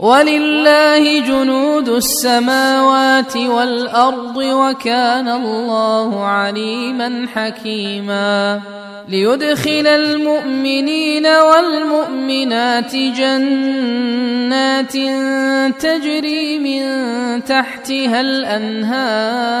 ولله جنود السماوات والأرض وكان الله عليما حكيما ليدخل المؤمنين والمؤمنات جنات تجري من تحتها الأنهار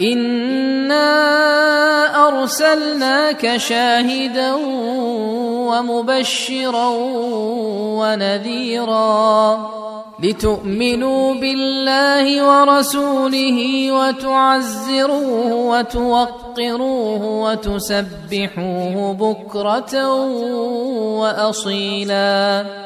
انا ارسلناك شاهدا ومبشرا ونذيرا لتؤمنوا بالله ورسوله وتعزروه وتوقروه وتسبحوه بكره واصيلا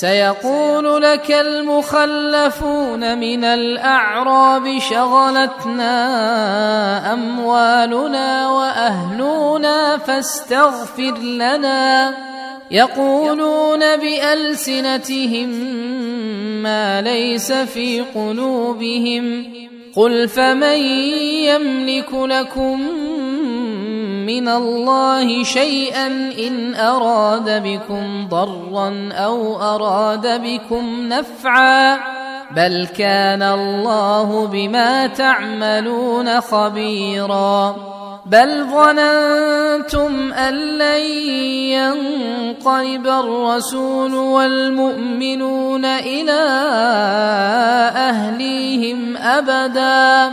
سيقول لك المخلفون من الأعراب شغلتنا أموالنا وأهلنا فاستغفر لنا. يقولون بألسنتهم ما ليس في قلوبهم. قل فمن يملك لكم من الله شيئا إن أراد بكم ضرا أو أراد بكم نفعا. بل كان الله بما تعملون خبيرا. بل ظننتم أن لن ينقلب الرسول والمؤمنون إلى أهليهم ابدا.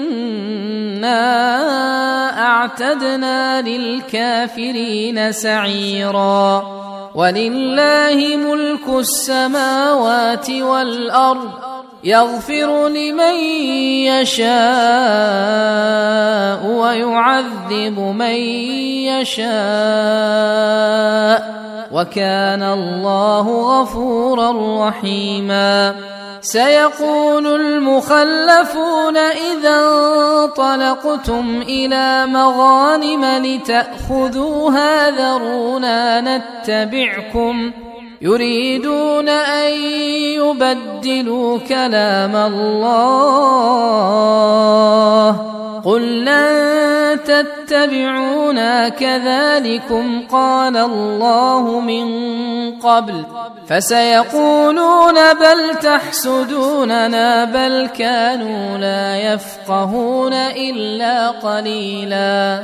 فانا اعتدنا للكافرين سعيرا ولله ملك السماوات والارض يغفر لمن يشاء ويعذب من يشاء وكان الله غفورا رحيما سيقول المخلفون اذا انطلقتم إلى مغانم لتأخذوها ذرونا نتبعكم يريدون أن يبدلوا كلام الله. قل لن تتبعونا كذلكم قال الله من قبل. فسيقولون بل تحسدوننا بل كانوا لا يفقهون إلا قليلا.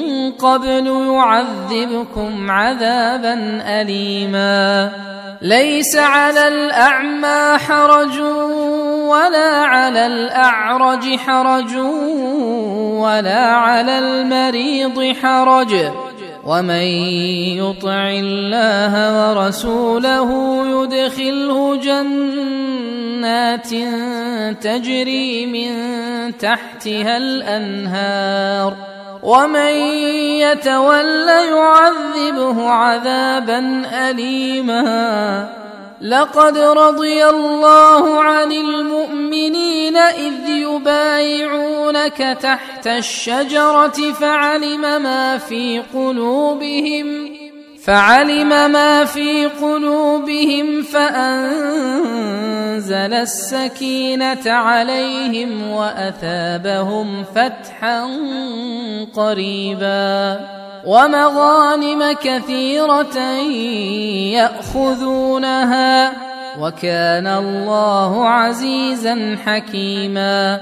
قبل يعذبكم عذابا اليما. ليس على الأعمى حرج ولا على الأعرج حرج ولا على المريض حرج. ومن يطع الله ورسوله يدخله جنات تجري من تحتها الأنهار. ومن يتول يعذبه عذابا اليما. لقد رضي الله عن المؤمنين إذ يبايعونك تحت الشجرة فعلم ما في قلوبهم. فعلم ما في قلوبهم فأنزل السكينة عليهم وأثابهم فتحا قريبا ومغانم كثيرة يأخذونها وكان الله عزيزا حكيما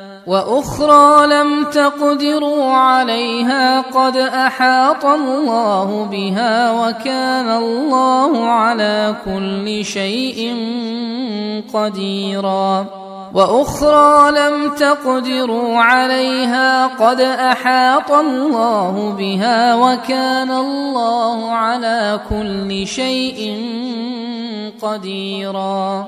وأخرى لم تقدروا عليها قد أحاط الله بها وكان الله على كل شيء قديرا. وأخرى لم تقدروا عليها قد أحاط الله بها وكان الله على كل شيء قديرا.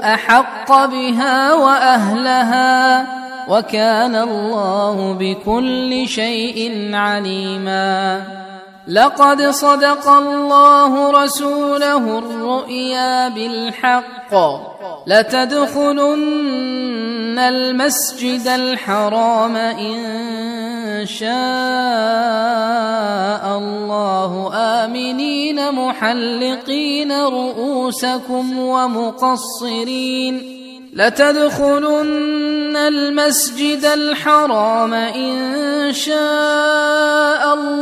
أحق بها وأهلها وكان الله بكل شيء عليما لقد صدق الله رسوله الرؤيا بالحق. لتدخلن المسجد الحرام إن شاء الله. آمنين محلقين رؤوسكم ومقصرين. لتدخلن المسجد الحرام إن شاء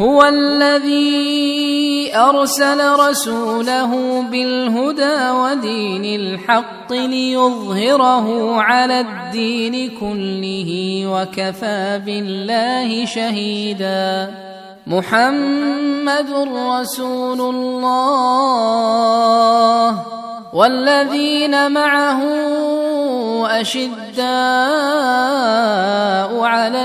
هو الذي أرسل رسوله بالهدى ودين الحق ليظهره على الدين كله وكفى بالله شهيدا. محمد رسول الله. والذين معه أشداء على